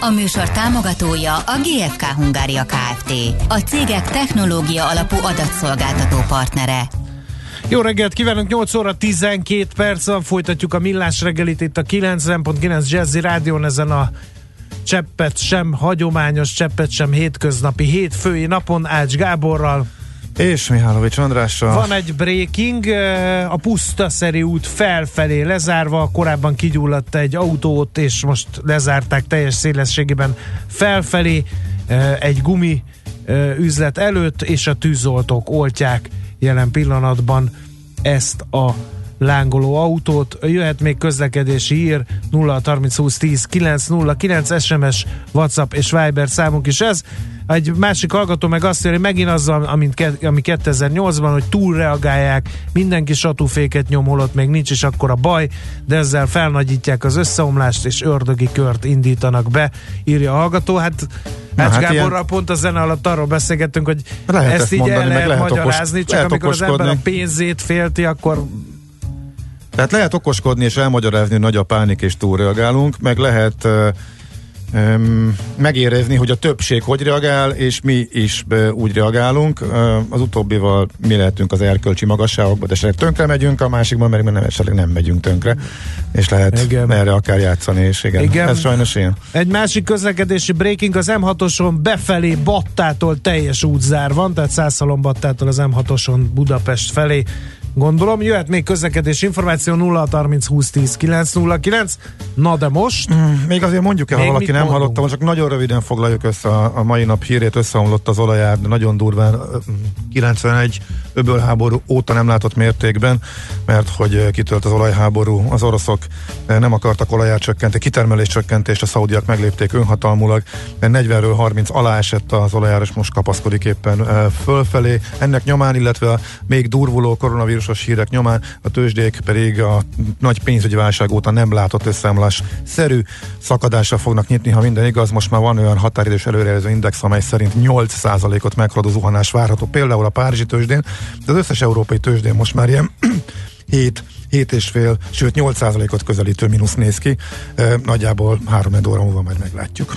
A műsor támogatója a GFK Hungária Kft. A cégek technológia alapú adatszolgáltató partnere. Jó reggelt kívánunk, 8 óra 12 perc folytatjuk a millás reggelit itt a 90.9 Jazzy Rádión ezen a cseppet sem hagyományos, cseppet sem hétköznapi hétfői napon Ács Gáborral. És Mihálovics Andrással. Van egy breaking, a pusztaszeri út felfelé lezárva, korábban kigyulladt egy autót, és most lezárták teljes szélességében felfelé egy gumi üzlet előtt, és a tűzoltók oltják jelen pillanatban ezt a lángoló autót. Jöhet még közlekedési hír 0 30 20 10 9 0 9 SMS, WhatsApp és Viber számunk is ez. Egy másik hallgató meg azt hogy megint azzal, amint ami 2008-ban, hogy túlreagálják, mindenki satúféket nyom, holott még nincs is akkor a baj, de ezzel felnagyítják az összeomlást, és ördögi kört indítanak be, írja a hallgató. Hát Ács hát Gáborral ilyen... pont a zene alatt arról beszélgettünk, hogy lehet ezt, ezt így mondani, el lehet, lehet magyarázni, okos, csak lehet amikor okoskodni. az ember a pénzét félti, akkor tehát lehet okoskodni és elmagyarázni, hogy nagy a pánik és túlreagálunk, meg lehet uh, um, megérezni, hogy a többség hogy reagál, és mi is be, úgy reagálunk. Uh, az utóbbival mi lehetünk az erkölcsi magasságokban, de esetleg tönkre megyünk, a másikban mert nem, esetleg nem megyünk tönkre, és lehet igen. erre akár játszani, és igen, igen. ez sajnos ilyen. Egy másik közlekedési breaking az M6-oson befelé Battától teljes útzár van, tehát Szászalon Battától az M6-oson Budapest felé gondolom. Jöhet még közlekedés információ 0 30 20 10 909. Na de most? Mm, még azért mondjuk el, ha valaki nem hallotta, csak nagyon röviden foglaljuk össze a, a mai nap hírét, összeomlott az olajár, de nagyon durván 91 öbölháború óta nem látott mértékben, mert hogy kitölt az olajháború, az oroszok nem akartak olajár csökkenteni, kitermelés csökkentést, a szaudiak meglépték önhatalmulag, 40-ről 30 alá esett az olajár, és most kapaszkodik éppen fölfelé. Ennek nyomán, illetve a még durvuló koronavírus szokásos hírek nyomán, a tőzsdék pedig a nagy pénzügyi válság óta nem látott összeomlás szerű szakadásra fognak nyitni, ha minden igaz. Most már van olyan határidős előrejelző index, amely szerint 8%-ot meghaladó zuhanás várható, például a Párizsi tőzsdén, de az összes európai tőzsdén most már ilyen 7 7,5, sőt 8%-ot közelítő mínusz néz ki. Nagyjából 3 óra múlva majd meglátjuk.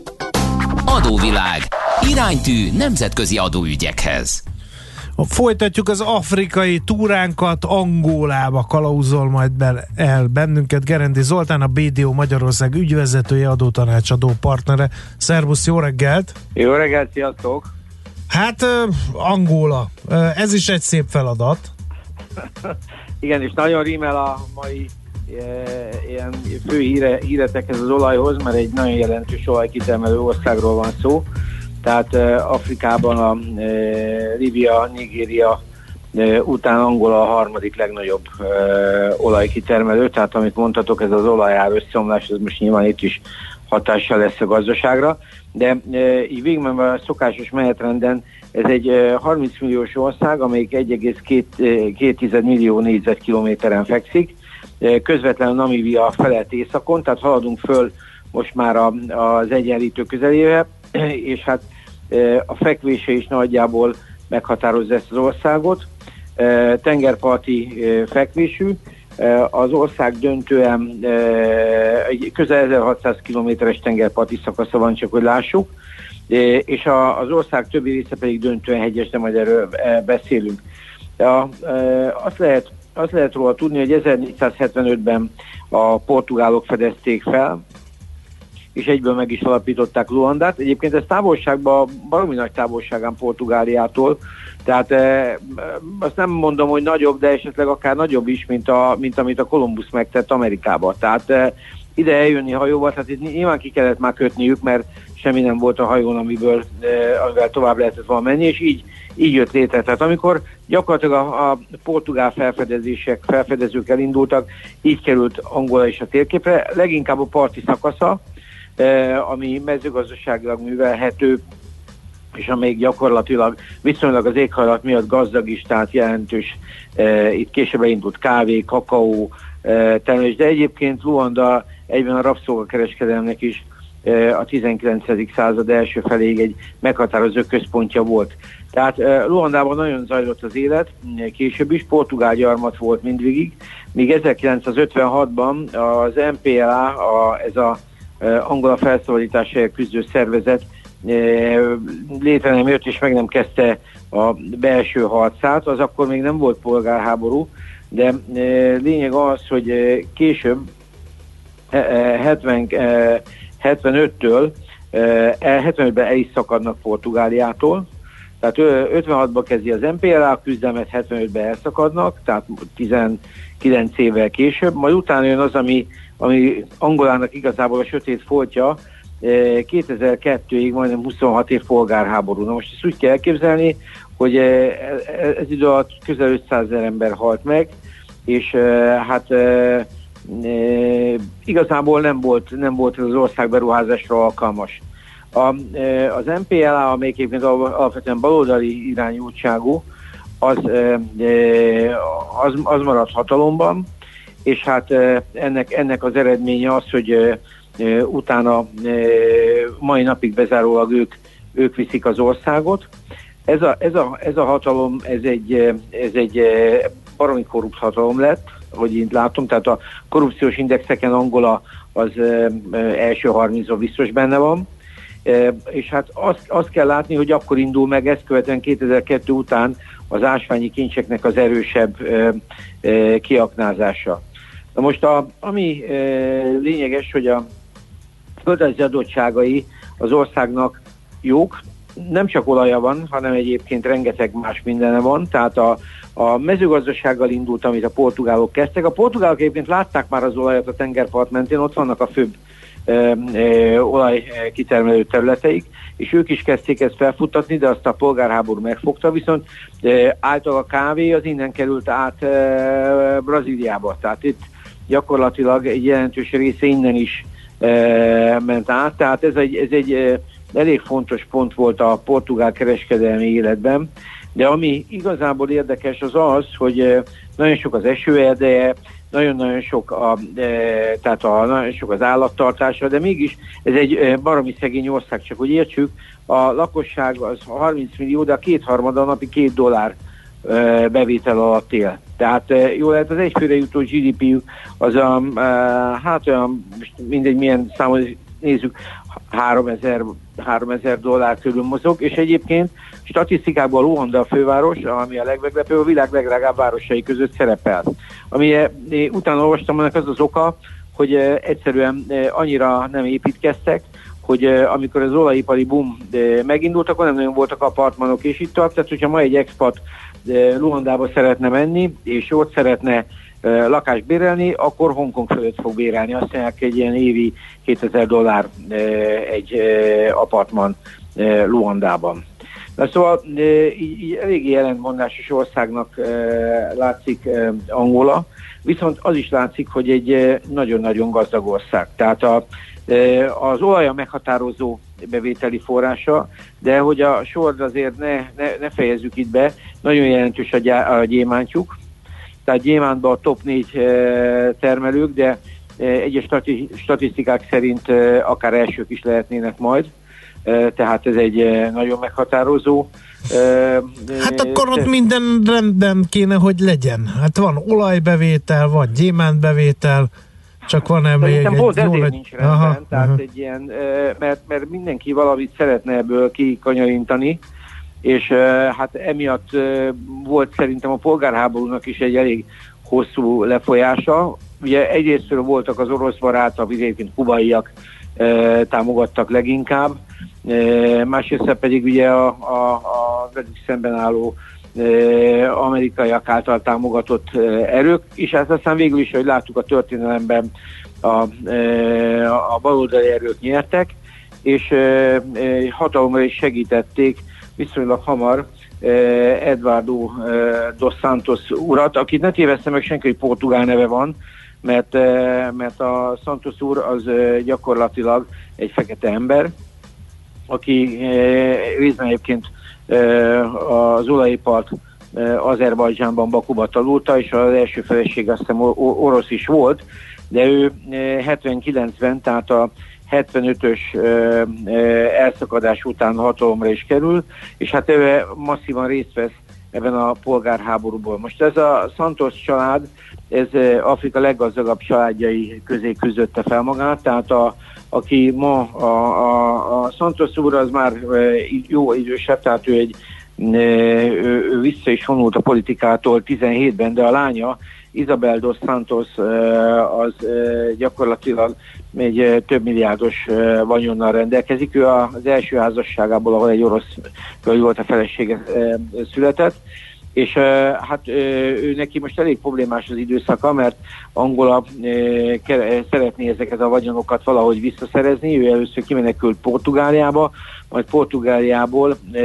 Adóvilág. Iránytű nemzetközi adóügyekhez. Folytatjuk az afrikai túránkat, Angolába kalauzol majd be el bennünket. Gerendi Zoltán, a BDO Magyarország ügyvezetője, adótanácsadó partnere. Szervusz, jó reggelt! Jó reggelt, sziasztok! Hát, Angola, ez is egy szép feladat. Igen, és nagyon rímel a mai ilyen fő híre, híretekhez az olajhoz, mert egy nagyon jelentős olajkitermelő országról van szó. Tehát Afrikában a Libia, Nigéria után Angola a harmadik legnagyobb olajkitermelő, tehát amit mondhatok, ez az olajár összeomlás, ez most nyilván itt is hatással lesz a gazdaságra, de így végül a szokásos menetrenden ez egy 30 milliós ország, amelyik 1,2 millió négyzetkilométeren fekszik, közvetlenül Namibia felett északon, tehát haladunk föl most már a, az egyenlítő közelébe, és hát a fekvése is nagyjából meghatározza ezt az országot. Tengerparti fekvésű, az ország döntően közel 1600 kilométeres tengerparti szakasza van, csak hogy lássuk, és az ország többi része pedig döntően hegyes, de majd erről beszélünk. Azt lehet azt lehet róla tudni, hogy 1475-ben a portugálok fedezték fel, és egyből meg is alapították Luandát. Egyébként ez távolságban, baromi nagy távolságán Portugáliától, tehát e, azt nem mondom, hogy nagyobb, de esetleg akár nagyobb is, mint, a, mint amit a Columbus megtett Amerikába. Tehát e, ide eljönni hajóval, tehát itt nyilván ki kellett már kötniük, mert semmi nem volt a hajón, amiből, amivel tovább lehetett volna menni, és így, így jött létre. Tehát amikor gyakorlatilag a, a portugál felfedezések, felfedezők elindultak, így került Angola is a térképre, leginkább a parti szakasza, e, ami mezőgazdaságilag művelhető, és amelyik gyakorlatilag viszonylag az éghajlat miatt gazdag is, tehát jelentős, e, itt később indult kávé, kakaó e, termelés, de egyébként Luanda egyben a rabszolgakereskedelmnek is a 19. század első feléig egy meghatározó központja volt. Tehát Luandában nagyon zajlott az élet, később is portugál gyarmat volt mindvégig, míg 1956-ban az MPLA, a, ez a Angola felszabadításáért küzdő szervezet létre nem jött és meg nem kezdte a belső harcát, az akkor még nem volt polgárháború, de lényeg az, hogy később 70, 75-től 75-ben el is szakadnak Portugáliától, tehát 56-ban kezdi az MPLA a küzdelmet, 75-ben elszakadnak, tehát 19 évvel később, majd utána jön az, ami, ami Angolának igazából a sötét foltja, 2002-ig majdnem 26 év polgárháború. Na most ezt úgy kell elképzelni, hogy ez idő alatt közel 500 ezer ember halt meg, és hát igazából nem volt, nem volt az ország beruházásra alkalmas. A, az MPLA, amelyik egyébként alapvetően baloldali irányultságú, az, az, az maradt hatalomban, és hát ennek, ennek az eredménye az, hogy utána mai napig bezárólag ők, ők viszik az országot. Ez a, ez a, ez a hatalom, ez egy, ez egy baromi korrupt hatalom lett, hogy én látom, tehát a korrupciós indexeken Angola az első 30 biztos benne van, és hát azt, azt kell látni, hogy akkor indul meg ezt követően 2002 után az ásványi kincseknek az erősebb kiaknázása. Na most a, ami lényeges, hogy a földrajzi adottságai az országnak jók, nem csak olaja van, hanem egyébként rengeteg más mindene van, tehát a, a mezőgazdasággal indult, amit a portugálok kezdtek. A portugálok egyébként látták már az olajat a tengerpart mentén, ott vannak a főbb ö, ö, olaj kitermelő területeik, és ők is kezdték ezt felfuttatni, de azt a polgárháború megfogta, viszont ö, által a kávé az innen került át ö, Brazíliába, tehát itt gyakorlatilag egy jelentős része innen is ment át. Tehát ez egy, ez egy elég fontos pont volt a portugál kereskedelmi életben. De ami igazából érdekes az az, hogy nagyon sok az esőerdeje, nagyon-nagyon sok, a, tehát a, nagyon sok az állattartása, de mégis ez egy baromi szegény ország, csak hogy értsük, a lakosság az 30 millió, de a kétharmada napi két dollár bevétel alatt él. Tehát jó lehet az egyfőre jutó GDP-jük az a, hát olyan, mindegy milyen számot nézzük, 3000, 3000 dollár körül mozog, és egyébként statisztikákban Luanda a főváros, ami a legmeglepőbb, a világ legdrágább városai között szerepel. Ami utána olvastam, annak az az oka, hogy egyszerűen annyira nem építkeztek, hogy amikor az olajipari boom megindult, akkor nem nagyon voltak apartmanok, és itt tart, tehát hogyha ma egy expat Luandába szeretne menni, és ott szeretne lakást bérelni, akkor Hongkong fölött fog bérelni. Azt mondják, egy ilyen évi 2000 dollár egy apartman Luandában. Na szóval így, így eléggé ellentmondásos országnak látszik Angola, viszont az is látszik, hogy egy nagyon-nagyon gazdag ország. Tehát a, az olaj a meghatározó bevételi forrása, de hogy a sor azért ne, ne, ne fejezzük itt be, nagyon jelentős a, gyá, a gyémántjuk, tehát gyémántban a top 4 termelők, de egyes stati, statisztikák szerint akár elsők is lehetnének majd, tehát ez egy nagyon meghatározó Hát akkor ott minden rendben kéne, hogy legyen. Hát van olajbevétel, van gyémántbevétel, csak van-e még egy... pont ezért egy... nincs rendben, aha, tehát aha. egy ilyen, mert, mert mindenki valamit szeretne ebből kikanyarintani, és hát emiatt volt szerintem a polgárháborúnak is egy elég hosszú lefolyása. Ugye egyrésztről voltak az orosz barátok, egyébként kubaiak, támogattak leginkább. Másrészt pedig ugye a, a, a velük szemben álló amerikaiak által támogatott erők, és ezt aztán végül is, hogy láttuk a történelemben, a, a baloldali erők nyertek, és hatalomra is segítették viszonylag hamar Eduardo dos Santos urat, akit ne téveszte meg senki, hogy portugál neve van, mert, mert a Santos úr az gyakorlatilag egy fekete ember, aki részben egyébként az olajipart Azerbajdzsánban, Bakuba tanulta, és az első feleség azt hiszem orosz is volt, de ő 79-ben, tehát a 75-ös elszakadás után hatalomra is kerül, és hát ő masszívan részt vesz ebben a polgárháborúból. Most ez a Santos család, ez Afrika leggazdagabb családjai közé küzdötte fel magát, tehát a, aki ma a, a, a Santos úr az már jó idősebb, tehát ő egy ő, ő vissza is vonult a politikától 17-ben, de a lánya Isabel dos Santos az gyakorlatilag egy több milliárdos vagyonnal rendelkezik. Ő az első házasságából, ahol egy orosz hölgy volt a felesége született, és hát ő neki most elég problémás az időszaka, mert Angola szeretné ezeket a vagyonokat valahogy visszaszerezni, ő először kimenekült Portugáliába, majd Portugáliából e,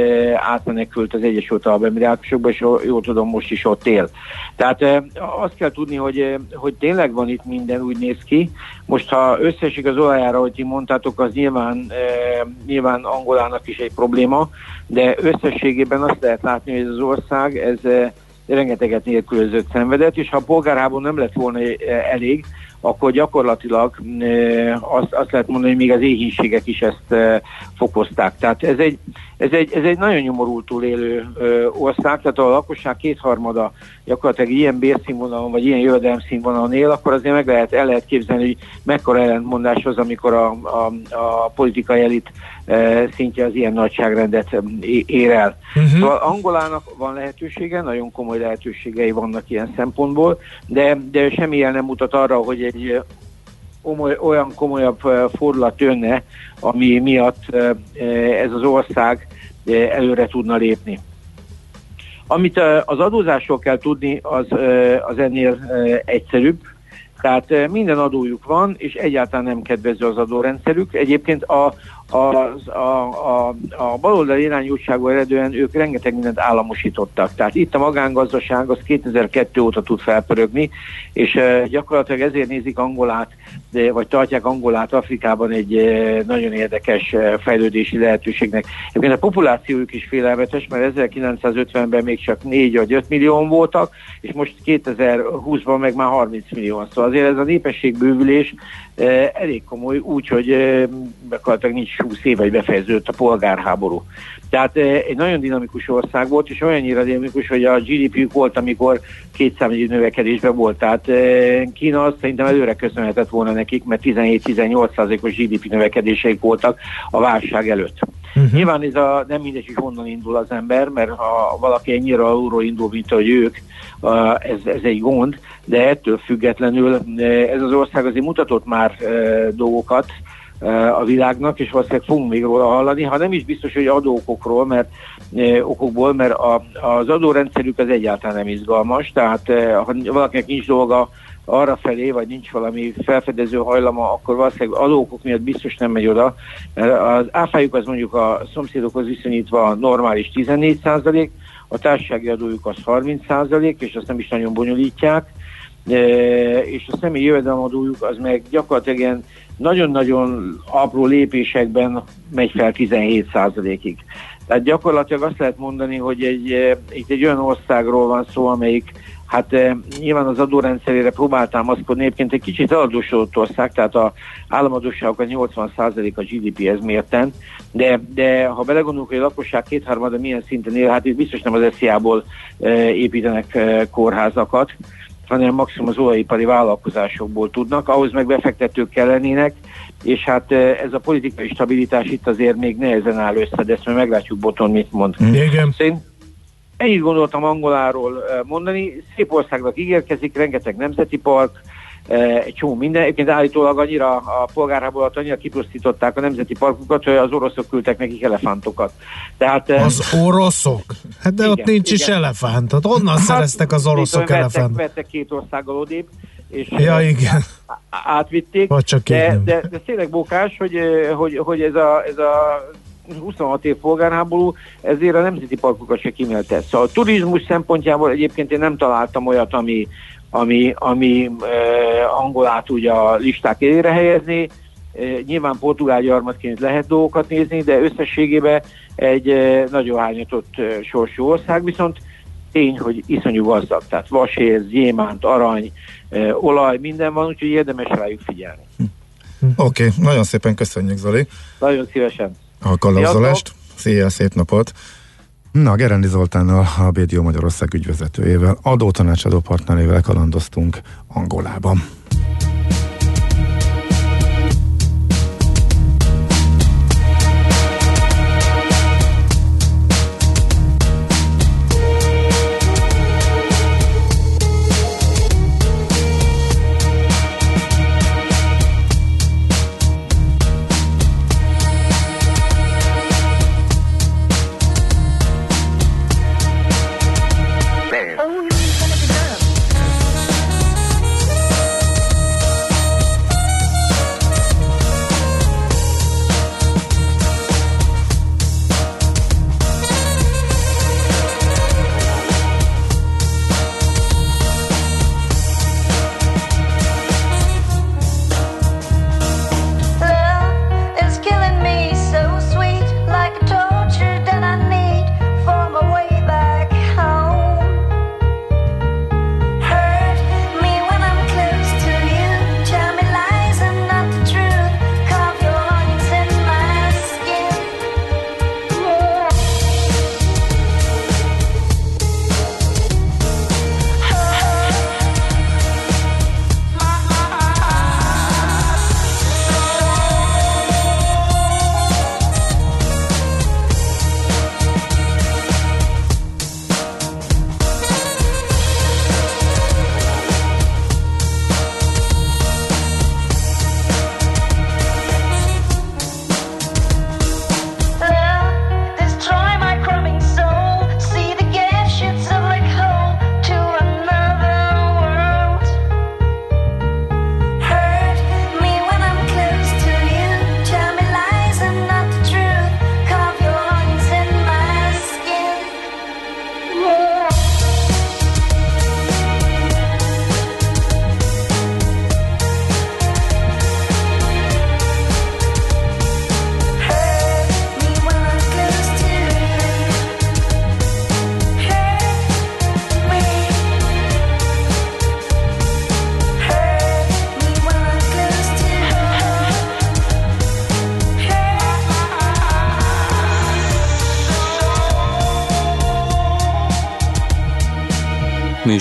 átmenekült az Egyesült Arab Emirátusokba, és jól tudom, most is ott él. Tehát e, azt kell tudni, hogy, e, hogy tényleg van itt minden, úgy néz ki. Most, ha összesik az olajára, hogy ti mondtátok, az nyilván, nyilván Angolának is egy probléma, de összességében azt lehet látni, hogy ez az ország, ez rengeteget nélkülözött szenvedett, és ha a polgárháború nem lett volna elég, akkor gyakorlatilag azt, azt lehet mondani, hogy még az éhínségek is ezt fokozták. Tehát ez egy, ez egy, ez egy nagyon nyomorultul élő ország, tehát a lakosság kétharmada gyakorlatilag ilyen bérszínvonalon, vagy ilyen jövedelem színvonalon él, akkor azért meg lehet, el lehet képzelni, hogy mekkora ellentmondás az, amikor a, a, a politikai elit szintje az ilyen nagyságrendet ér el. Uh-huh. Szóval Angolának van lehetősége, nagyon komoly lehetőségei vannak ilyen szempontból, de, de semmilyen nem mutat arra, hogy egy olyan komolyabb fordulat jönne, ami miatt ez az ország előre tudna lépni. Amit az adózásról kell tudni, az, az ennél egyszerűbb. Tehát minden adójuk van, és egyáltalán nem kedvező az adórendszerük. Egyébként a, az, a, a, a baloldali irányultságú eredően ők rengeteg mindent államosítottak. Tehát itt a magángazdaság az 2002 óta tud felpörögni, és gyakorlatilag ezért nézik Angolát, vagy tartják Angolát Afrikában egy nagyon érdekes fejlődési lehetőségnek. Egyébként a populációjuk is félelmetes, mert 1950-ben még csak 4 vagy 5 millió voltak, és most 2020-ban meg már 30 millió. Szóval azért ez a népességbővülés elég komoly, úgyhogy gyakorlatilag nincs 20 éve, hogy befejeződött a polgárháború. Tehát egy nagyon dinamikus ország volt, és olyannyira dinamikus, hogy a GDP-ük volt, amikor kétszámjegyű növekedésben volt. Tehát Kína azt szerintem előre köszönhetett volna nekik, mert 17-18 os GDP növekedéseik voltak a válság előtt. Uh-huh. Nyilván ez a, nem mindegy, hogy honnan indul az ember, mert ha valaki ennyire alulról indul, mint hogy ők, ez, ez egy gond, de ettől függetlenül ez az ország azért mutatott már dolgokat, a világnak, és valószínűleg fogunk még róla hallani, ha nem is biztos, hogy adóokokról, mert okokból, mert a, az adórendszerük az egyáltalán nem izgalmas, tehát ha valakinek nincs dolga arra felé, vagy nincs valami felfedező hajlama, akkor valószínűleg adókok miatt biztos nem megy oda. Az áfájuk az mondjuk a szomszédokhoz viszonyítva normális 14 százalék, a társasági adójuk az 30 százalék, és azt nem is nagyon bonyolítják, és a személyi jövedelemadójuk az meg gyakorlatilag ilyen nagyon-nagyon apró lépésekben megy fel 17 százalékig. Tehát gyakorlatilag azt lehet mondani, hogy egy, itt egy olyan országról van szó, amelyik Hát e, nyilván az adórendszerére próbáltam azt egyébként egy kicsit eladósodott ország, tehát a államadóságok a 80% a GDP-hez mérten, de, de ha belegondolunk, hogy a lakosság kétharmada milyen szinten él, hát itt biztos nem az SZIA-ból e, építenek kórházakat, hanem maximum az olajipari vállalkozásokból tudnak, ahhoz meg befektetők kellenének, és hát ez a politikai stabilitás itt azért még nehezen áll össze, de ezt majd meglátjuk Boton mit mond. Igen. Szerint ennyit gondoltam Angoláról mondani. Szép országnak ígérkezik, rengeteg nemzeti park, egy csomó minden. Egyébként állítólag annyira a polgárháborút annyira kipusztították a nemzeti parkokat, hogy az oroszok küldtek nekik elefántokat. Tehát, az oroszok? Hát de igen, ott nincs igen. is elefánt. Hát onnan hát, szereztek az oroszok elefánt? Vettek, vettek két országgal odébb, és ja, igen. átvitték. Vagy csak de, de, de, tényleg bókás, hogy, hogy, hogy ez a, ez a 26 év polgárháború, ezért a nemzeti parkokat se kimelte. Szóval a turizmus szempontjából egyébként én nem találtam olyat, ami, ami, ami Angolát ugye a listák élére helyezni. Nyilván portugál gyarmatként lehet dolgokat nézni, de összességében egy nagyon hányatott sorsú ország, viszont tény, hogy iszonyú gazdag, tehát vasérz, gyémánt, arany, olaj, minden van, úgyhogy érdemes rájuk figyelni. Oké, okay, nagyon szépen köszönjük Zoli. Nagyon szívesen a kalauzolást. Szia, szép napot! Na, Gerendi Zoltánnal, a BDO Magyarország ügyvezetőjével, adótanácsadó partnerével kalandoztunk Angolában.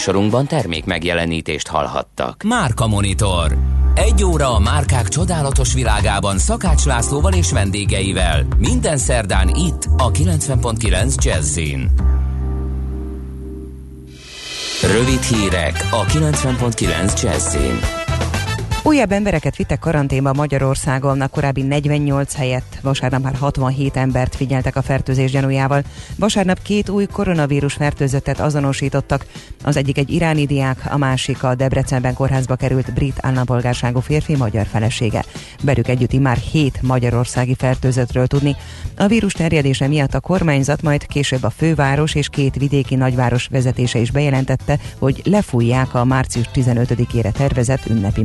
Műsorunkban termék megjelenítést hallhattak. Márka Monitor. Egy óra a márkák csodálatos világában Szakács Lászlóval és vendégeivel. Minden szerdán itt a 90.9 Jazzin. Rövid hírek a 90.9 Jazzin. Újabb embereket vittek karanténba Magyarországon, a korábbi 48 helyett vasárnap már 67 embert figyeltek a fertőzés gyanújával. Vasárnap két új koronavírus fertőzöttet azonosítottak, az egyik egy iráni diák, a másik a Debrecenben kórházba került brit állampolgárságú férfi magyar felesége. Berük együtt már hét magyarországi fertőzöttről tudni. A vírus terjedése miatt a kormányzat majd később a főváros és két vidéki nagyváros vezetése is bejelentette, hogy lefújják a március 15-ére tervezett ünnepi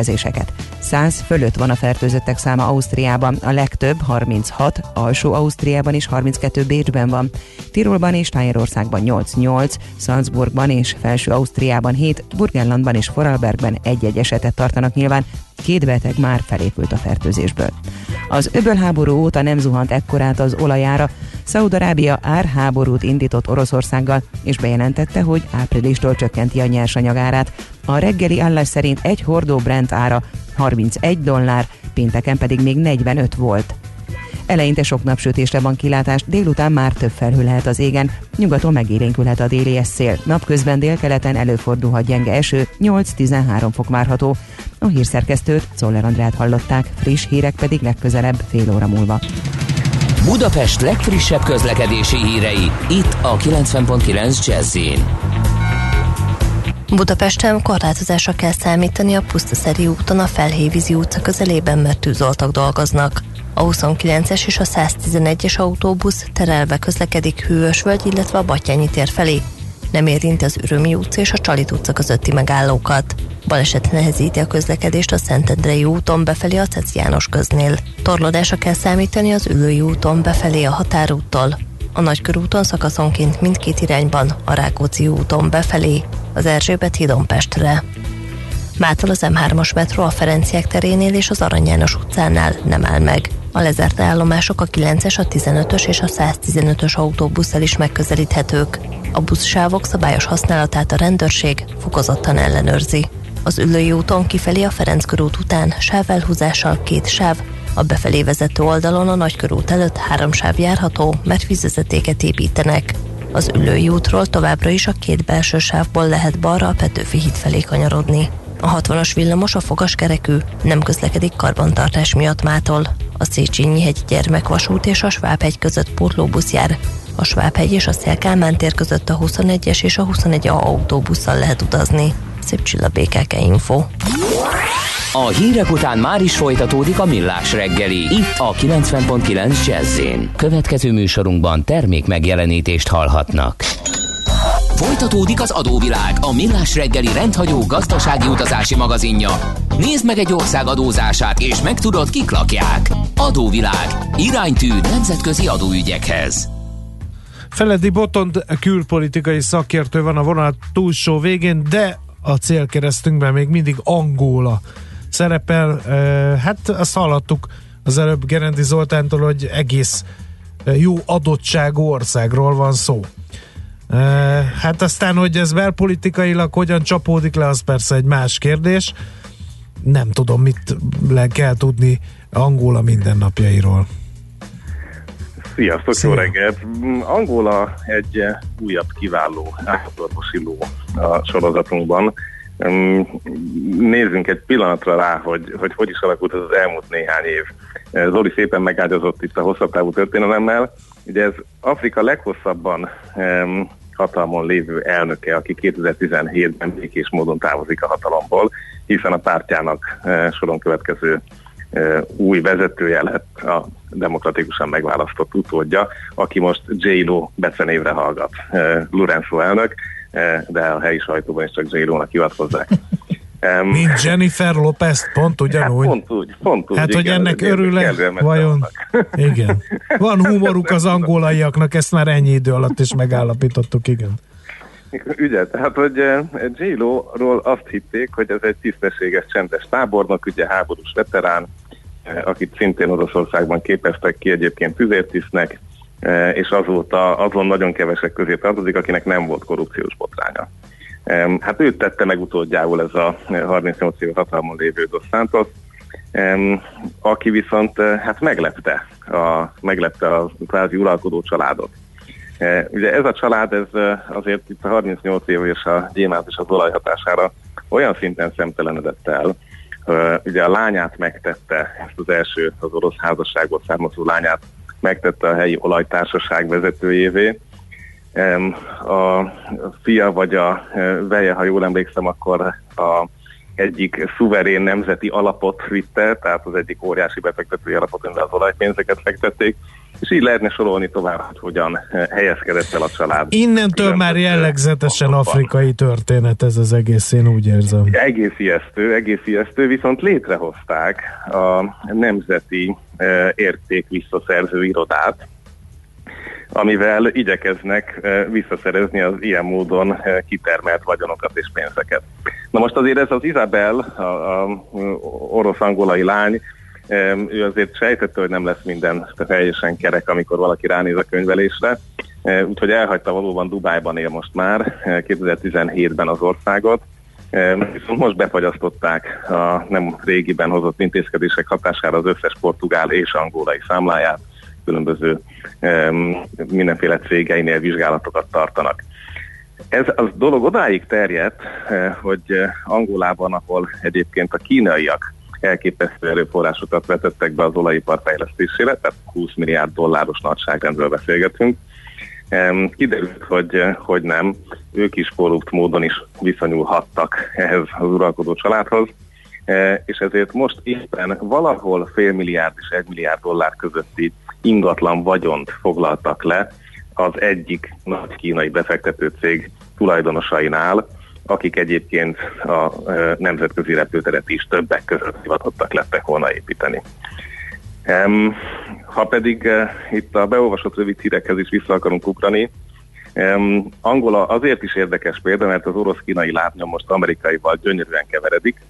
megemlékezéseket. 100 fölött van a fertőzöttek száma Ausztriában, a legtöbb 36, alsó Ausztriában is 32 Bécsben van, Tirolban és Tájérországban 8-8, Salzburgban és Felső Ausztriában 7, Burgenlandban és Foralbergben egy-egy esetet tartanak nyilván, két beteg már felépült a fertőzésből. Az öbölháború óta nem zuhant ekkorát az olajára, Szaudarábia árháborút indított Oroszországgal, és bejelentette, hogy áprilistól csökkenti a nyersanyagárát. A reggeli állás szerint egy hordó Brent ára 31 dollár, pénteken pedig még 45 volt. Eleinte sok napsütésre van kilátás, délután már több felhő lehet az égen, nyugaton megélénkülhet a déli szél. Napközben délkeleten előfordulhat gyenge eső, 8-13 fok várható. A hírszerkesztőt, Czoller Andrát hallották, friss hírek pedig legközelebb fél óra múlva. Budapest legfrissebb közlekedési hírei, itt a 90.9 jazz Budapesten korlátozásra kell számítani a Pusztaszeri úton a Felhévízi utca közelében, mert tűzoltak dolgoznak. A 29-es és a 111-es autóbusz terelve közlekedik Hűvösvölgy, illetve a Batyányi tér felé. Nem érinti az Ürömi utca és a Csalit utca közötti megállókat. Baleset nehezíti a közlekedést a Szentendrei úton befelé a Cec János köznél. Torlódásra kell számítani az Ülői úton befelé a határúttól, a Nagykörúton szakaszonként mindkét irányban, a Rákóczi úton befelé, az Erzsébet hídon Pestre. Mától az M3-as metró a Ferenciek terénél és az Arany János utcánál nem áll meg. A lezárt állomások a 9-es, a 15-ös és a 115-ös autóbusszal is megközelíthetők. A buszsávok szabályos használatát a rendőrség fokozottan ellenőrzi. Az Üllői úton kifelé a Ferenc körút után sávelhúzással két sáv, a befelé vezető oldalon a Nagykörút előtt három sáv járható, mert vízvezetéket építenek. Az Üllői útról továbbra is a két belső sávból lehet balra a Petőfi híd felé kanyarodni. A 60-as villamos a fogaskerekű, nem közlekedik karbantartás miatt mától. A Széchenyi hegy gyermekvasút és a Svábhegy között pótlóbusz jár. A Svábhegy és a Szélkálmán tér között a 21-es és a 21A autóbusszal lehet utazni. Szép csilla BKK Info. A hírek után már is folytatódik a millás reggeli. Itt a 90.9 jazz Következő műsorunkban termék megjelenítést hallhatnak. Folytatódik az adóvilág, a millás reggeli rendhagyó gazdasági utazási magazinja. Nézd meg egy ország adózását, és megtudod, kik lakják. Adóvilág. Iránytű nemzetközi adóügyekhez. Feledi Botond külpolitikai szakértő van a vonal túlsó végén, de a célkeresztünkben még mindig Angola szerepel. Hát azt hallottuk az előbb Gerendi Zoltántól, hogy egész jó adottságú országról van szó. Hát aztán, hogy ez belpolitikailag hogyan csapódik le, az persze egy más kérdés. Nem tudom, mit le kell tudni Angola mindennapjairól. Sziasztok, Szia. jó reggelt! Angola egy újabb kiváló állatorvosi ló a sorozatunkban. Nézzünk egy pillanatra rá, hogy, hogy hogy is alakult ez az elmúlt néhány év. Zoli szépen megágyazott itt a hosszabb távú történelemmel. Ugye ez Afrika leghosszabban um, hatalmon lévő elnöke, aki 2017-ben békés módon távozik a hatalomból, hiszen a pártjának uh, soron következő uh, új vezetője lett a demokratikusan megválasztott utódja, aki most J-Lo becenévre hallgat, uh, Lorenzo elnök de a helyi sajtóban is csak j nak hivatkozzák. Mint Jennifer Lopez, pont ugyanúgy. Hát pont úgy, pont úgy. Hát, hogy igen, ennek örül-e, vajon? Igen. Van humoruk az angolaiaknak, ezt már ennyi idő alatt is megállapítottuk, igen. Ugye, tehát, hogy eh, j ról azt hitték, hogy ez egy tisztességes, csendes tábornok, ugye háborús veterán, eh, akit szintén Oroszországban képeztek ki egyébként tüzértisztnek, E, és azóta azon nagyon kevesek közé tartozik, akinek nem volt korrupciós botránya. Hát őt tette meg utódjául ez a 38 év hatalmon lévő Dos Santos, aki viszont hát meglepte a, meglepte a kvázi uralkodó családot. Ugye ez a család, ez azért itt a 38 év és a gyémánt és az olaj olyan szinten szemtelenedett el, ugye a lányát megtette, ezt az első az orosz házasságból származó lányát megtette a helyi olajtársaság vezetőjévé. A fia vagy a e, veje, ha jól emlékszem, akkor a egyik szuverén nemzeti alapot vitte, tehát az egyik óriási befektetői alapot, amivel az olajpénzeket fektették, és így lehetne sorolni tovább, hogy hogyan e, helyezkedett el a család. Innentől már jellegzetesen afrikai történet ez az egész, én úgy érzem. Egész ijesztő, egész ijesztő, viszont létrehozták a Nemzeti e, Érték Visszaszerző Irodát, amivel igyekeznek visszaszerezni az ilyen módon kitermelt vagyonokat és pénzeket. Na most azért ez az Isabel, a, a orosz-angolai lány, ő azért sejtette, hogy nem lesz minden teljesen kerek, amikor valaki ránéz a könyvelésre, úgyhogy elhagyta valóban Dubájban él most már, 2017-ben az országot, Viszont most befagyasztották a nem régiben hozott intézkedések hatására az összes portugál és angolai számláját, különböző mindenféle cégeinél vizsgálatokat tartanak. Ez a dolog odáig terjedt, hogy Angolában, ahol egyébként a kínaiak elképesztő erőforrásokat vetettek be az olajipar fejlesztésére, tehát 20 milliárd dolláros nagyságrendről beszélgetünk. Kiderült, hogy, hogy nem, ők is korrupt módon is viszonyulhattak ehhez az uralkodó családhoz, és ezért most éppen valahol fél milliárd és egy milliárd dollár közötti ingatlan vagyont foglaltak le az egyik nagy kínai befektető cég tulajdonosainál, akik egyébként a nemzetközi repülteret is többek között hivatottak lettek volna építeni. Ha pedig itt a beolvasott rövid hírekhez is vissza akarunk ugrani, Angola azért is érdekes példa, mert az orosz-kínai lábnyom most amerikaival gyönyörűen keveredik.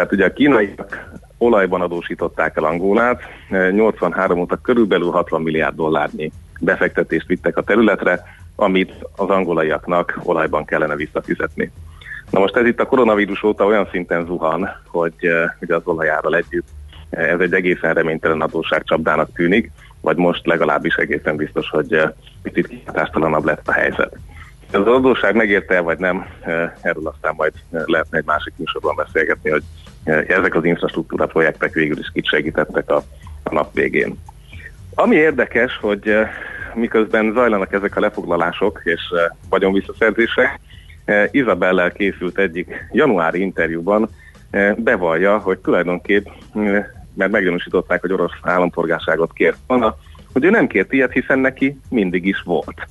Tehát ugye a kínaiak olajban adósították el Angolát, 83 óta körülbelül 60 milliárd dollárnyi befektetést vittek a területre, amit az angolaiaknak olajban kellene visszafizetni. Na most ez itt a koronavírus óta olyan szinten zuhan, hogy ugye az olajárral együtt ez egy egészen reménytelen adósságcsapdának tűnik, vagy most legalábbis egészen biztos, hogy picit kihatástalanabb lett a helyzet. Az adósság megérte vagy nem, erről aztán majd lehetne egy másik műsorban beszélgetni, hogy ezek az infrastruktúra projektek végül is kit segítettek a, a nap végén. Ami érdekes, hogy miközben zajlanak ezek a lefoglalások és vagyonvisszaszerzések, Izabellel készült egyik januári interjúban bevallja, hogy tulajdonképp, mert meggyanúsították, hogy orosz állampolgárságot kért volna, hogy ő nem kért ilyet, hiszen neki mindig is volt.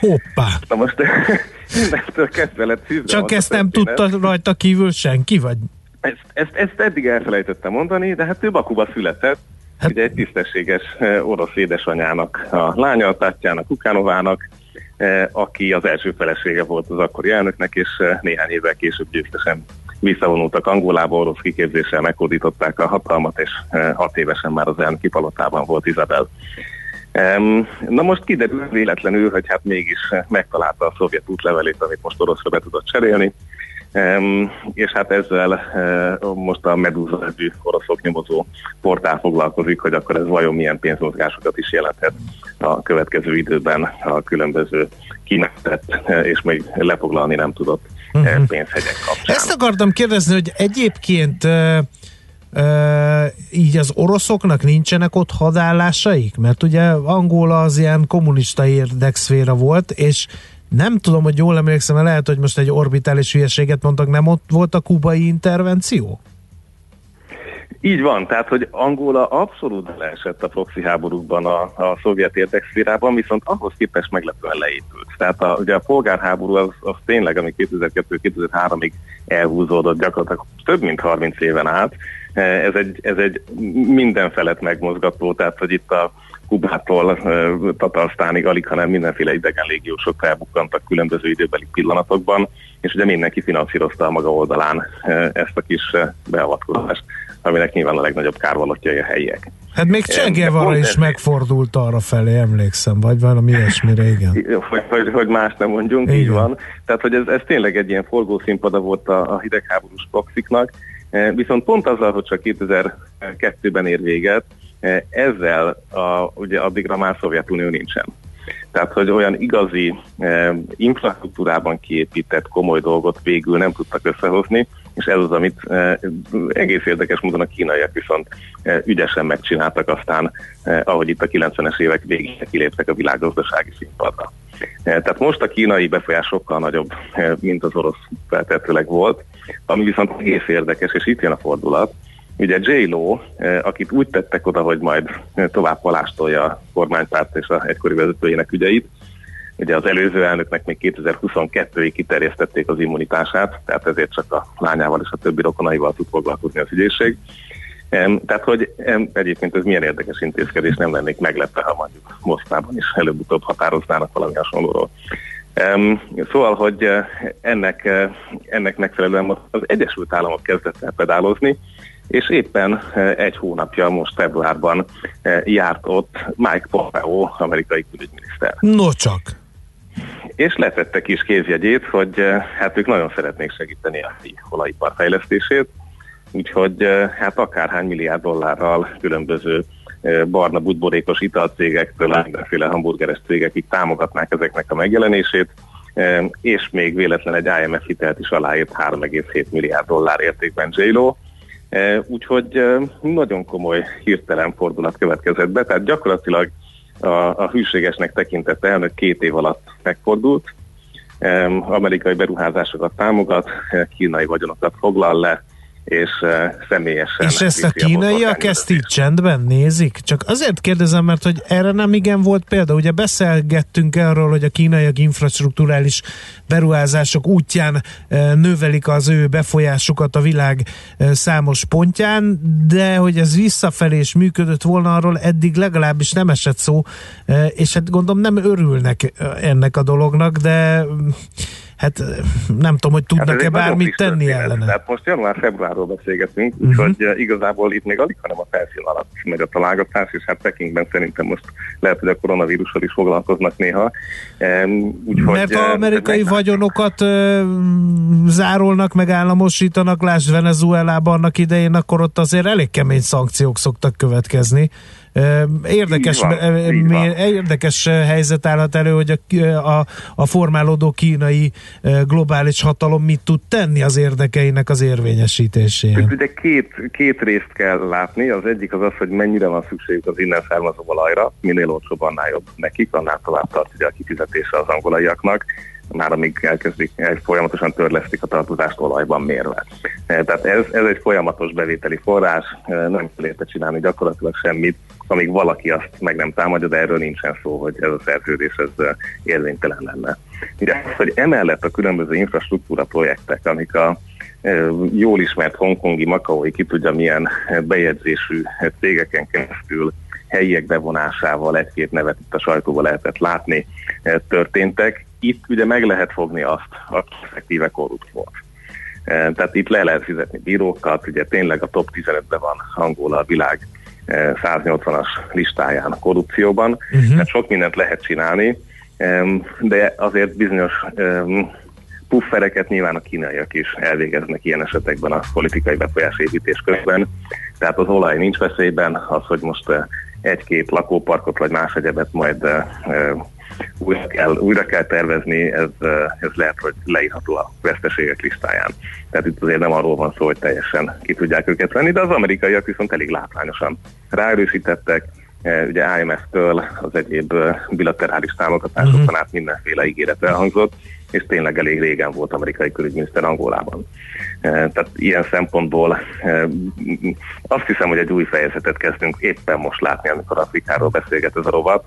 Hoppá! Na most mindentől kezdve lett Csak ezt nem tudta rajta kívül senki, vagy? Ezt, ezt, ezt eddig elfelejtettem mondani, de hát ő Bakuba született, Hát... Ugye egy tisztességes orosz édesanyának, a lánya, Tatjának, Kukánovának, aki az első felesége volt az akkori elnöknek, és néhány évvel később győztesen visszavonultak Angolába, orosz kiképzéssel megkódították a hatalmat, és hat évesen már az elnöki palotában volt Izabel. Na most kiderül véletlenül, hogy hát mégis megtalálta a szovjet útlevelét, amit most oroszra be tudott cserélni, és hát ezzel most a Medusa nevű oroszok nyomozó portál foglalkozik, hogy akkor ez vajon milyen pénzmozgásokat is jelenthet a következő időben a különböző kinevetett és még lefoglalni nem tudott uh-huh. pénzhegyek kapcsán. Ezt akartam kérdezni, hogy egyébként uh, uh, így az oroszoknak nincsenek ott hadállásaik? Mert ugye Angola az ilyen kommunista érdekszféra volt, és nem tudom, hogy jól emlékszem, lehet, hogy most egy orbitális hülyeséget mondtak, nem ott volt a kubai intervenció? Így van, tehát hogy Angola abszolút leesett a proxy háborúkban a, a szovjet érdekszférában, viszont ahhoz képest meglepően leépült. Tehát a, ugye a polgárháború az, az tényleg, ami 2002-2003-ig elhúzódott gyakorlatilag több mint 30 éven át, ez egy, ez egy mindenfelet megmozgató, tehát hogy itt a Kubától Tatarsztánig alig, hanem mindenféle idegen légiósok felbukkantak különböző időbeli pillanatokban, és ugye mindenki finanszírozta a maga oldalán ezt a kis beavatkozást, aminek nyilván a legnagyobb kárvalotjai a helyiek. Hát még Che Guevara is megfordult arra felé, emlékszem, vagy valami ilyesmire, igen. Hogy, hogy, hogy más nem mondjunk, igen. így van. Tehát, hogy ez, ez tényleg egy ilyen forgószínpada volt a, a hidegháborús proxiknak, viszont pont azzal, hogy csak 2002-ben ér véget, ezzel a, ugye addigra már Szovjetunió nincsen. Tehát, hogy olyan igazi eh, infrastruktúrában kiépített komoly dolgot végül nem tudtak összehozni, és ez az, amit eh, egész érdekes módon a kínaiak viszont eh, ügyesen megcsináltak aztán, eh, ahogy itt a 90-es évek végén kiléptek a világgazdasági színpadra. Eh, tehát most a kínai befolyás sokkal nagyobb, eh, mint az orosz feltetőleg volt, ami viszont egész érdekes, és itt jön a fordulat, Ugye J-Lo, eh, akit úgy tettek oda, hogy majd eh, tovább palástolja a kormánypárt és a egykori vezetőjének ügyeit, ugye az előző elnöknek még 2022-ig kiterjesztették az immunitását, tehát ezért csak a lányával és a többi rokonaival tud foglalkozni az ügyészség. Tehát, hogy egyébként ez milyen érdekes intézkedés, nem lennék meglepve, ha mondjuk Moszkvában is előbb-utóbb határoznának valami hasonlóról. Szóval, hogy eh, ennek, ennek megfelelően az Egyesült Államok kezdett el pedálozni, és éppen e, egy hónapja, most februárban e, járt ott Mike Pompeo, amerikai külügyminiszter. No csak! És letette kis kézjegyét, hogy e, hát ők nagyon szeretnék segíteni a olajipar fejlesztését, úgyhogy hát akárhány milliárd dollárral különböző barna budborékos italcégektől, mindenféle hamburgeres cégekig támogatnák ezeknek a megjelenését, és még véletlen egy IMF hitelt is aláírt 3,7 milliárd dollár értékben j Úgyhogy nagyon komoly hirtelen fordulat következett be, tehát gyakorlatilag a, a hűségesnek tekintett elnök két év alatt megfordult, amerikai beruházásokat támogat, kínai vagyonokat foglal le, és uh, személyesen. És ezt a kínaiak ezt így csendben nézik? Csak azért kérdezem, mert hogy erre nem igen volt példa. Ugye beszélgettünk arról, hogy a kínaiak infrastruktúrális beruházások útján uh, növelik az ő befolyásukat a világ uh, számos pontján, de hogy ez visszafelé is működött volna, arról eddig legalábbis nem esett szó, és hát gondolom nem örülnek ennek a dolognak, de hát nem tudom, hogy tudnak-e hát bármit tenni ellene. Tehát most január-februárról beszélgetünk, uh-huh. úgyhogy igazából itt még alig, hanem a felszín alatt megy a találgatás, és hát Pekingben szerintem most lehet, hogy a koronavírussal is foglalkoznak néha. Úgyhogy, Mert az amerikai vagyonokat zárolnak, meg államosítanak, lásd Venezuelában annak idején, akkor ott azért elég kemény szankciók szoktak következni. Érdekes, van, érdekes helyzet állhat elő, hogy a, a, a formálódó kínai globális hatalom mit tud tenni az érdekeinek az érvényesítésén. Ugye két, két részt kell látni, az egyik az az, hogy mennyire van szükségük az innen származó olajra, minél olcsóbb, annál jobb nekik, annál tovább tart ugye a kifizetése az angolaiaknak már amíg elkezdik, folyamatosan törlesztik a tartozást olajban mérve. Tehát ez, ez egy folyamatos bevételi forrás, nem kell érte csinálni gyakorlatilag semmit, amíg valaki azt meg nem támadja, de erről nincsen szó, hogy ez a szerződés ez érvénytelen lenne. Ugye hogy emellett a különböző infrastruktúra projektek, amik a jól ismert hongkongi, makaói, ki tudja milyen bejegyzésű cégeken keresztül helyiek bevonásával egy-két nevet itt a sajtóban lehetett látni, történtek. Itt ugye meg lehet fogni azt, aki effektíve korrupt volt. Tehát itt le lehet fizetni bírókat, ugye tényleg a top 15-ben van Angola a világ 180-as listáján a korrupcióban, uh-huh. tehát sok mindent lehet csinálni, de azért bizonyos puffereket nyilván a kínaiak is elvégeznek ilyen esetekben a politikai befolyásépítés közben. Tehát az olaj nincs veszélyben, az, hogy most egy-két lakóparkot vagy más egyebet majd újra kell, újra kell tervezni, ez, ez lehet, hogy leírható a veszteségek listáján. Tehát itt azért nem arról van szó, hogy teljesen ki tudják őket venni, de az amerikaiak viszont elég látványosan ráerősítettek, ugye IMF-től az egyéb bilaterális támogatásokon uh-huh. át mindenféle ígéret elhangzott, és tényleg elég régen volt amerikai külügyminiszter Angolában. Tehát ilyen szempontból azt hiszem, hogy egy új fejezetet kezdünk éppen most látni, amikor Afrikáról beszélget ez a rovat,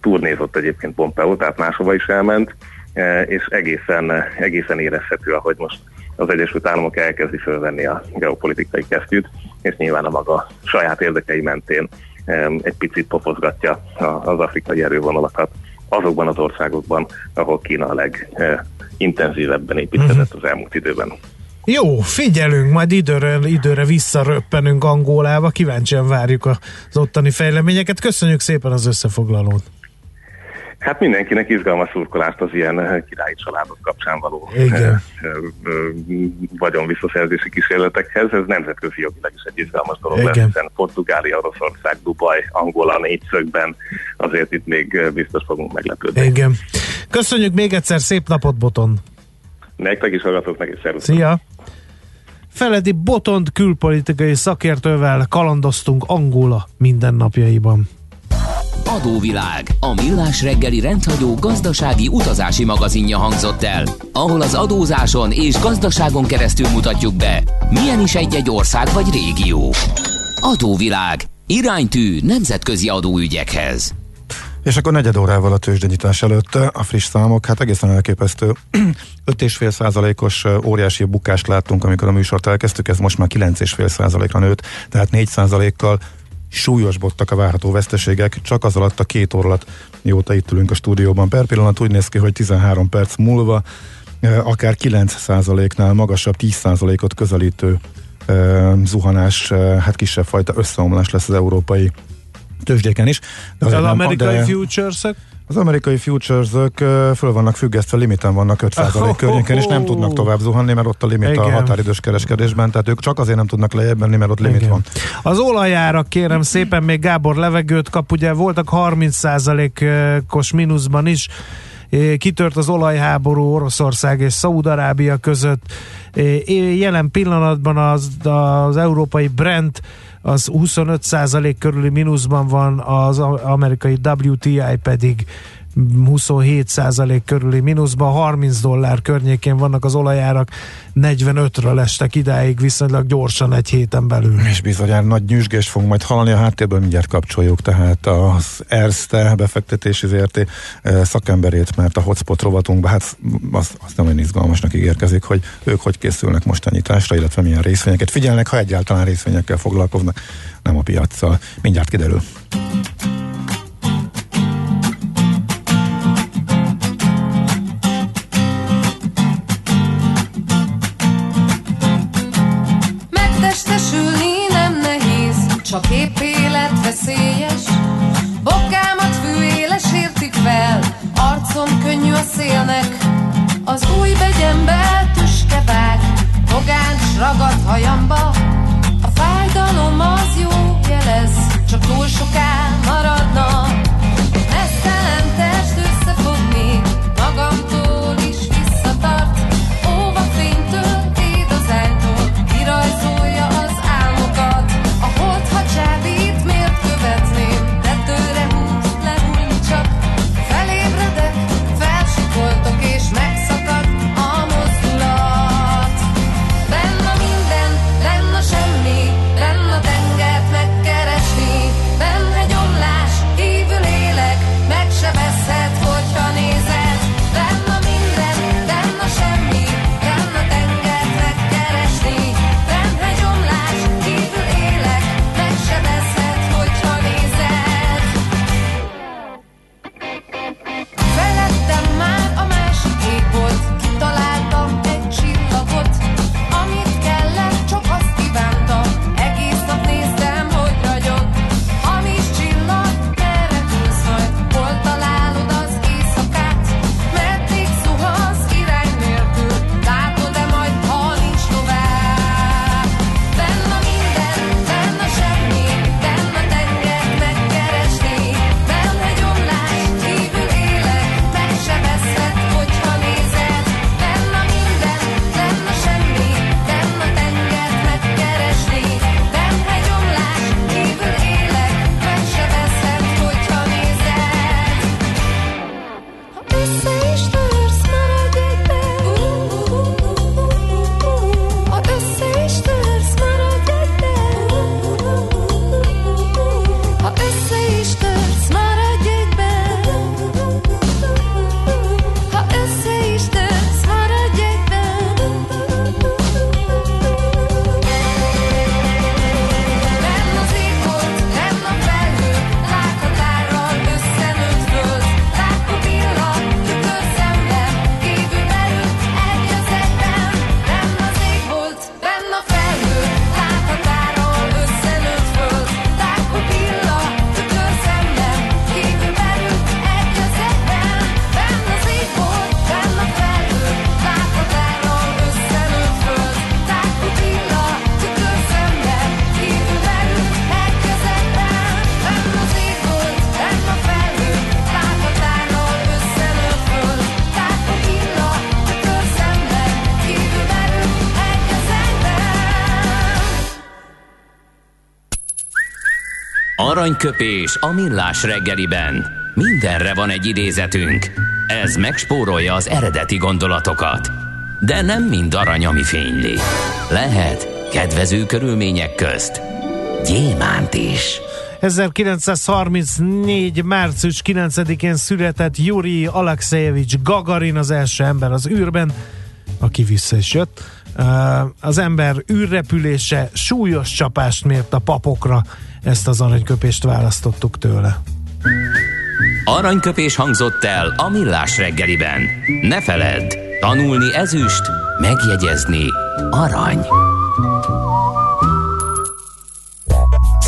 turnézott egyébként Pompeo, tehát máshova is elment, e, és egészen, egészen érezhető, ahogy most az Egyesült Államok elkezdi fölvenni a geopolitikai kesztyűt, és nyilván a maga saját érdekei mentén egy picit popozgatja az afrikai erővonalakat azokban az országokban, ahol Kína a legintenzívebben építkezett az elmúlt időben. Jó, figyelünk, majd időre, időre visszaröppenünk Angolába, kíváncsian várjuk az ottani fejleményeket. Köszönjük szépen az összefoglalót. Hát mindenkinek izgalmas szurkolást az ilyen királyi családok kapcsán való Igen. vagyon visszaszerzési kísérletekhez. Ez nemzetközi jogilag is egy izgalmas dolog Igen. lesz, hiszen Portugália, Oroszország, Dubaj, Angola négyszögben azért itt még biztos fogunk meglepődni. Igen. Köszönjük még egyszer, szép napot, Boton! Nektek is hallgatóknak is szervusz. Szia! Feledi Botond külpolitikai szakértővel kalandoztunk Angola mindennapjaiban. Adóvilág, a millás reggeli rendhagyó gazdasági utazási magazinja hangzott el, ahol az adózáson és gazdaságon keresztül mutatjuk be, milyen is egy-egy ország vagy régió. Adóvilág, iránytű nemzetközi adóügyekhez. És akkor negyed órával a tőzsdenyítás előtt a friss számok, hát egészen elképesztő. 5,5 százalékos óriási bukást láttunk, amikor a műsort elkezdtük, ez most már 9,5 százalékra nőtt, tehát 4 százalékkal súlyosbodtak a várható veszteségek, csak az alatt a két óra alatt, mióta itt ülünk a stúdióban. Per pillanat úgy néz ki, hogy 13 perc múlva akár 9%-nál magasabb 10%-ot közelítő zuhanás, hát kisebb fajta összeomlás lesz az európai tőzsdéken is. De az, az amerikai futures Az amerikai futures-ök föl vannak függesztve, limiten vannak 5% oh, környéken, és nem tudnak tovább zuhanni, mert ott a limit Igen. a határidős kereskedésben, tehát ők csak azért nem tudnak lejjebb menni, mert ott limit Igen. van. Az olajára kérem szépen, még Gábor levegőt kap, ugye voltak 30%-os mínuszban is, kitört az olajháború Oroszország és Szaúd-Arábia között. Jelen pillanatban az, az európai Brent az 25% körüli mínuszban van, az amerikai WTI pedig 27% körüli mínuszban, 30 dollár környékén vannak az olajárak, 45-ről estek idáig viszonylag gyorsan egy héten belül. És bizonyára nagy nyüzsgés fogunk majd hallani, a háttérből mindjárt kapcsoljuk, tehát az Erste befektetési ZRT eh, szakemberét, mert a hotspot rovatunkban, hát az, az olyan izgalmasnak ígérkezik, hogy ők hogy készülnek most a nyitásra, illetve milyen részvényeket figyelnek, ha egyáltalán részvényekkel foglalkoznak, nem a piacsal. Mindjárt kiderül. Aranyköpés a millás reggeliben. Mindenre van egy idézetünk. Ez megspórolja az eredeti gondolatokat. De nem mind arany, ami fényli. Lehet kedvező körülmények közt gyémánt is. 1934. március 9-én született Yuri Alexejevics Gagarin, az első ember az űrben, aki vissza is jött. Az ember űrrepülése súlyos csapást mért a papokra, ezt az aranyköpést választottuk tőle. Aranyköpés hangzott el a millás reggeliben. Ne feledd, tanulni ezüst, megjegyezni arany.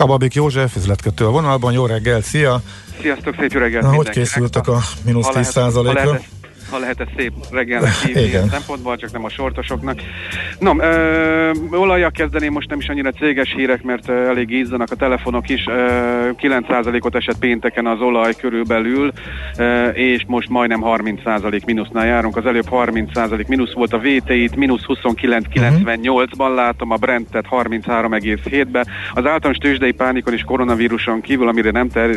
Kababik József, üzletkötő a vonalban, jó reggel, szia! Sziasztok, szép jó reggelt Na, hogy készültek a mínusz Ha 10 lehet- ha lehet, ezt szép reggelnek hívni Igen. szempontból, csak nem a sortosoknak. No, ö, olajjal kezdeném most nem is annyira céges hírek, mert ö, elég ízzanak a telefonok is. Ö, 9%-ot esett pénteken az olaj körülbelül, ö, és most majdnem 30% mínusznál járunk. Az előbb 30% mínusz volt a VT-it, mínusz 29,98-ban látom, a Brentet 33,7-ben. Az általános tőzsdei pánikon és koronavíruson kívül, amire nem ter-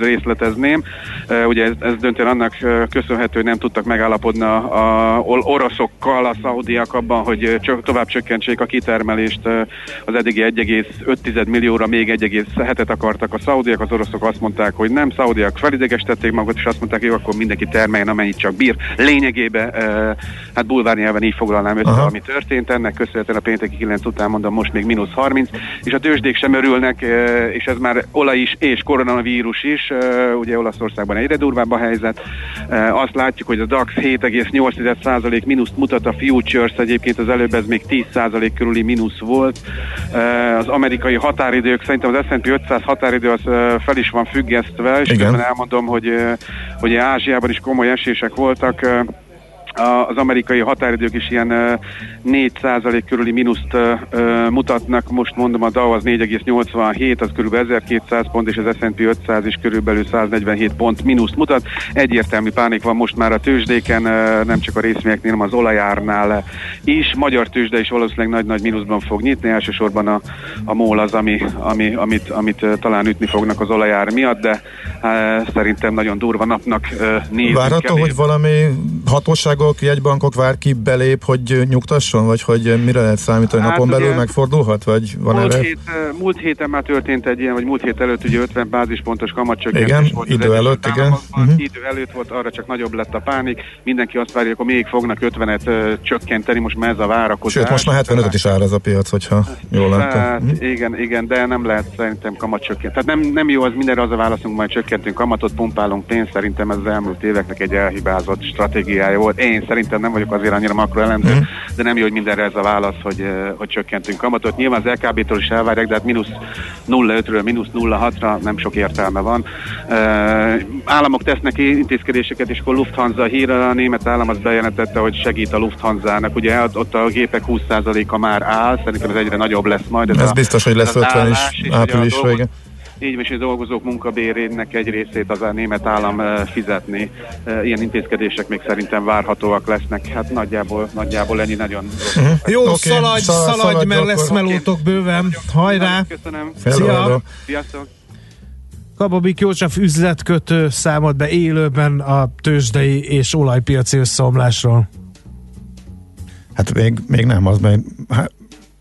részletezném, ö, ugye ez, ez döntően annak köszönhető, hogy nem tudtak megállapodni a, oroszokkal, a szaudiak abban, hogy ö, csak tovább csökkentsék a kitermelést az eddigi 1,5 millióra, még 1,7-et akartak a szaudiak, az oroszok azt mondták, hogy nem, szaudiak felidegestették magukat, és azt mondták, hogy akkor mindenki termeljen, amennyit csak bír. Lényegében, hát bulvár nyelven így foglalnám össze, Aha. ami történt, ennek köszönhetően a pénteki 9 után mondom, most még mínusz 30, és a tőzsdék sem örülnek, és ez már olaj is, és koronavírus is, ugye Olaszországban egyre durvább a helyzet. Azt látjuk, hogy a DAX 7,8% mínuszt mutat, a Futures egyébként az előbb ez még 10% körüli mínusz volt. Ö, Az amerikai határidők, szerintem az S&P 500 határidő az ö, fel is van függesztve, és Igen. elmondom, hogy ö, hogy Ázsiában is komoly esések voltak, az amerikai határidők is ilyen ö, 4% körüli mínuszt mutatnak, most mondom a Dow az 4,87, az körülbelül 1200 pont, és az S&P 500 is körülbelül 147 pont mínuszt mutat. Egyértelmű pánik van most már a tőzsdéken, nem csak a részvényeknél, hanem az olajárnál is. Magyar tőzsde is valószínűleg nagy-nagy mínuszban fog nyitni, elsősorban a, a MOL az, ami, ami, amit, amit talán ütni fognak az olajár miatt, de szerintem nagyon durva napnak ö, nézünk Várható, hogy valami hatóságok, jegybankok vár ki belép, hogy nyugtasson, vagy hogy mire lehet számítani, Hát napon belül ugye- megfordulhat, vagy van múlt, erre? hét, eh, múlt héten már történt egy ilyen, vagy múlt hét előtt ugye 50 bázispontos kamatcsökkentés Igen, volt. idő előtt, igen. Mhm. Idő előtt volt, arra csak nagyobb lett a pánik. Mindenki azt várja, akkor még fognak 50-et ö, csökkenteni, most már ez a várakozás. Sőt, most már 75 is áll ez a piac, hogyha jól láttam. Hát, Mhm. igen, igen, de nem lehet szerintem kamat csökkent. Tehát nem, nem jó az mindenre az a válaszunk, majd csökkentünk kamatot, pumpálunk pénzt, szerintem ez az elmúlt éveknek egy elhibázott stratégiája volt. Én szerintem nem vagyok azért annyira makroelemző, Mhm. de nem jó, hogy mindenre ez a válasz, hogy, hogy csökkentünk kamatot. Nyilván az LKB-tól is elvárják, de hát mínusz 0,5-ről mínusz 0,6-ra nem sok értelme van. Uh, államok tesznek intézkedéseket, és akkor Lufthansa híre, a német állam az bejelentette, hogy segít a Lufthansa-nak. Ugye ott- a gépek 20%-a már áll, szerintem ez egyre nagyobb lesz majd. Ez a- biztos, hogy lesz az 50 is és áprilisra, dolgozók- munkabérének egy részét az a német állam eh, fizetni. Eh, Ilyen intézkedések még szerintem várhatóak lesznek. Hát nagyjából, nagyjából ennyi nagyon rossz. Jó, Oké, szaladj, szal- szaladj, szaladj mert lesz melótok bőven. Hajrá! Köszönöm. Szia! Sziasztok! Kababik József üzletkötő számolt be élőben a tőzsdei és olajpiaci összeomlásról. Hát még, még nem, az még, hát,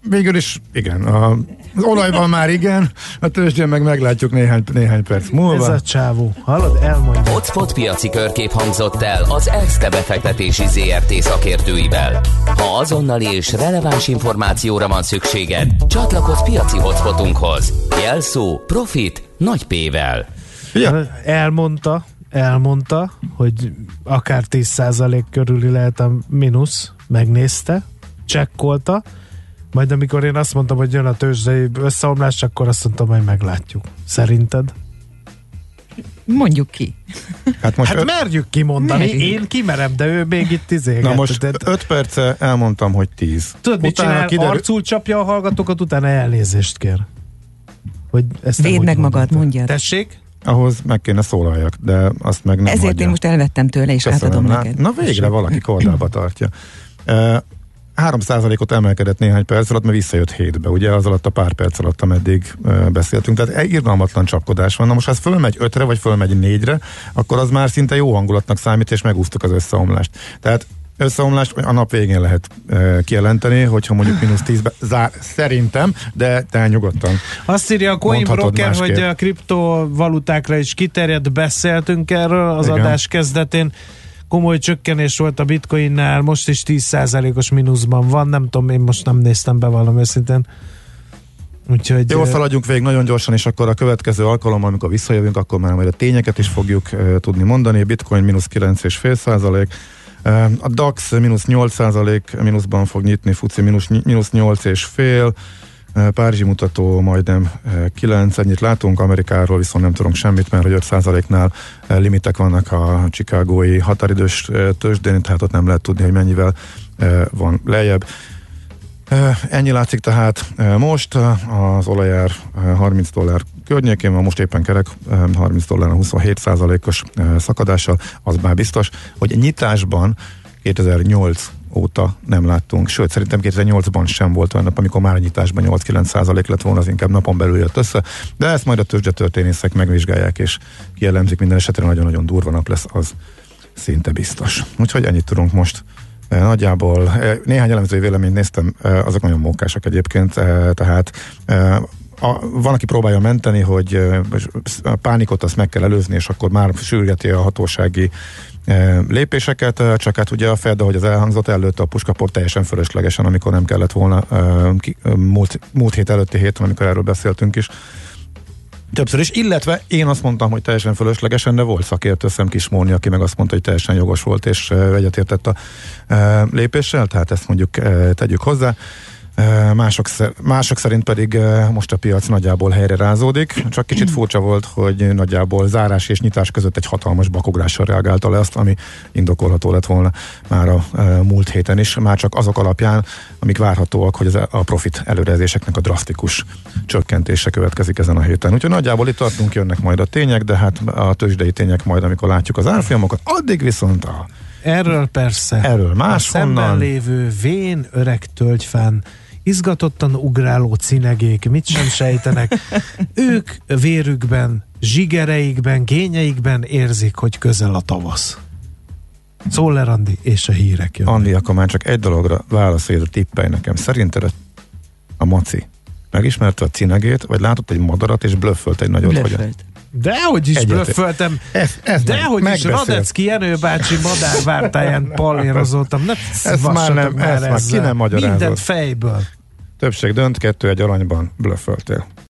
végül is igen. A, az olajban már igen, a tőzsdén meg meglátjuk néhány, néhány perc Ez múlva. a csávó. Hallod? Elmondja. Hotspot piaci körkép hangzott el az ESZTE befektetési ZRT szakértőivel. Ha azonnali és releváns információra van szükséged, csatlakozz piaci hotspotunkhoz. Jelszó Profit nagy P-vel. Ja. Elmondta, elmondta, hogy akár 10% körüli lehet a mínusz, megnézte, csekkolta, majd amikor én azt mondtam, hogy jön a tőzsdei összeomlás, akkor azt mondtam, hogy meglátjuk. Szerinted? Mondjuk ki. Hát most Hát öt, merjük kimondani. Merjük. Én kimerem, de ő még itt izé. na most 5 perce elmondtam, hogy 10. Tudod, mit csinál? kiderül- Arcul csapja a hallgatókat, utána elnézést kér. Hogy ezt Védd meg magad, mondjad. Tessék? Ahhoz meg kéne szólaljak, de azt meg nem Ezért hagyja. én most elvettem tőle, és Köszönöm, átadom neked. Na végre valaki kordába tartja. Uh, 3%-ot emelkedett néhány perc alatt, mert visszajött hétbe, ugye az alatt a pár perc alatt, ameddig beszéltünk. Tehát egy irgalmatlan csapkodás van. Na most, ha ez fölmegy 5-re, vagy fölmegy 4-re, akkor az már szinte jó hangulatnak számít, és megúsztuk az összeomlást. Tehát összeomlást a nap végén lehet e, kijelenteni, hogyha mondjuk mínusz 10 zár, szerintem, de te nyugodtan. Azt írja a Coinbroker, hogy a kriptovalutákra is kiterjedt, beszéltünk erről az Igen. adás kezdetén. Komoly csökkenés volt a bitcoinnál, most is 10%-os mínuszban van, nem tudom, én most nem néztem be valami őszintén. Úgyhogy... Jó, szaladjunk végig nagyon gyorsan, és akkor a következő alkalommal, amikor visszajövünk, akkor már majd a tényeket is fogjuk e, tudni mondani. Bitcoin mínusz 9,5 százalék, a DAX mínusz 8 százalék, mínuszban fog nyitni, FUCI mínusz, mínusz 8 és fél, Párizsi mutató majdnem e, 9, ennyit látunk, Amerikáról viszont nem tudunk semmit, mert hogy 5 százaléknál e, limitek vannak a chicagói határidős tőzsdén, tehát ott nem lehet tudni, hogy mennyivel van lejjebb. Ennyi látszik tehát eh, most, az olajár eh, 30 dollár környékén van, most éppen kerek eh, 30 dollár 27 százalékos szakadással, az már biztos, hogy nyitásban 2008 óta nem láttunk, sőt szerintem 2008-ban sem volt olyan nap, amikor már nyitásban 8-9 százalék lett volna, az inkább napon belül jött össze, de ezt majd a tőzsdetörténészek megvizsgálják és kielemzik, minden esetre nagyon-nagyon durva nap lesz, az szinte biztos. Úgyhogy ennyit tudunk most Eh, Nagyjából. Eh, néhány elemzői véleményt néztem, eh, azok nagyon mókásak egyébként, eh, tehát eh, a, van, aki próbálja menteni, hogy a pánikot azt meg kell előzni, és akkor már sürgeti a hatósági lépéseket, csak hát ugye a Fed, ahogy az elhangzott, előtt a puskaport teljesen fölöslegesen, amikor nem kellett volna múlt, múlt hét előtti héten, amikor erről beszéltünk is, Többször is, illetve én azt mondtam, hogy teljesen fölöslegesen, de volt szakértő szem Kismóni, aki meg azt mondta, hogy teljesen jogos volt, és egyetértett a lépéssel, tehát ezt mondjuk tegyük hozzá. Mások, mások szerint pedig most a piac nagyjából helyre rázódik, csak kicsit furcsa volt, hogy nagyjából zárás és nyitás között egy hatalmas bakogrással reagálta le azt, ami indokolható lett volna már a múlt héten is, már csak azok alapján, amik várhatóak, hogy e- a profit előrejelzéseknek a drasztikus csökkentése következik ezen a héten. Úgyhogy nagyjából itt tartunk, jönnek majd a tények, de hát a tőzsdei tények majd, amikor látjuk az árfolyamokat, addig viszont a Erről persze. Erről A szemben máshonnan. lévő vén öreg tölgyfán izgatottan ugráló cinegék mit sem sejtenek. ők vérükben, zsigereikben, gényeikben érzik, hogy közel a tavasz. Szoller Andi és a hírek jönnek. Andi, akkor már csak egy dologra válaszolj, tippelj nekem. Szerinted a- a maci megismerte a cinegét, vagy látott egy madarat, és blöffölt egy nagyot? Vagy Blöffölt. Dehogy is Egyetért. blöffeltem. ez, ez Dehogy is. Radecki Jenő bácsi madárvártáján pallérozoltam. Ne Ez már nem- vassatok ez már ki nem magyarázott. Mindent fejből. Többség dönt, kettő egy aranyban blöfföltél.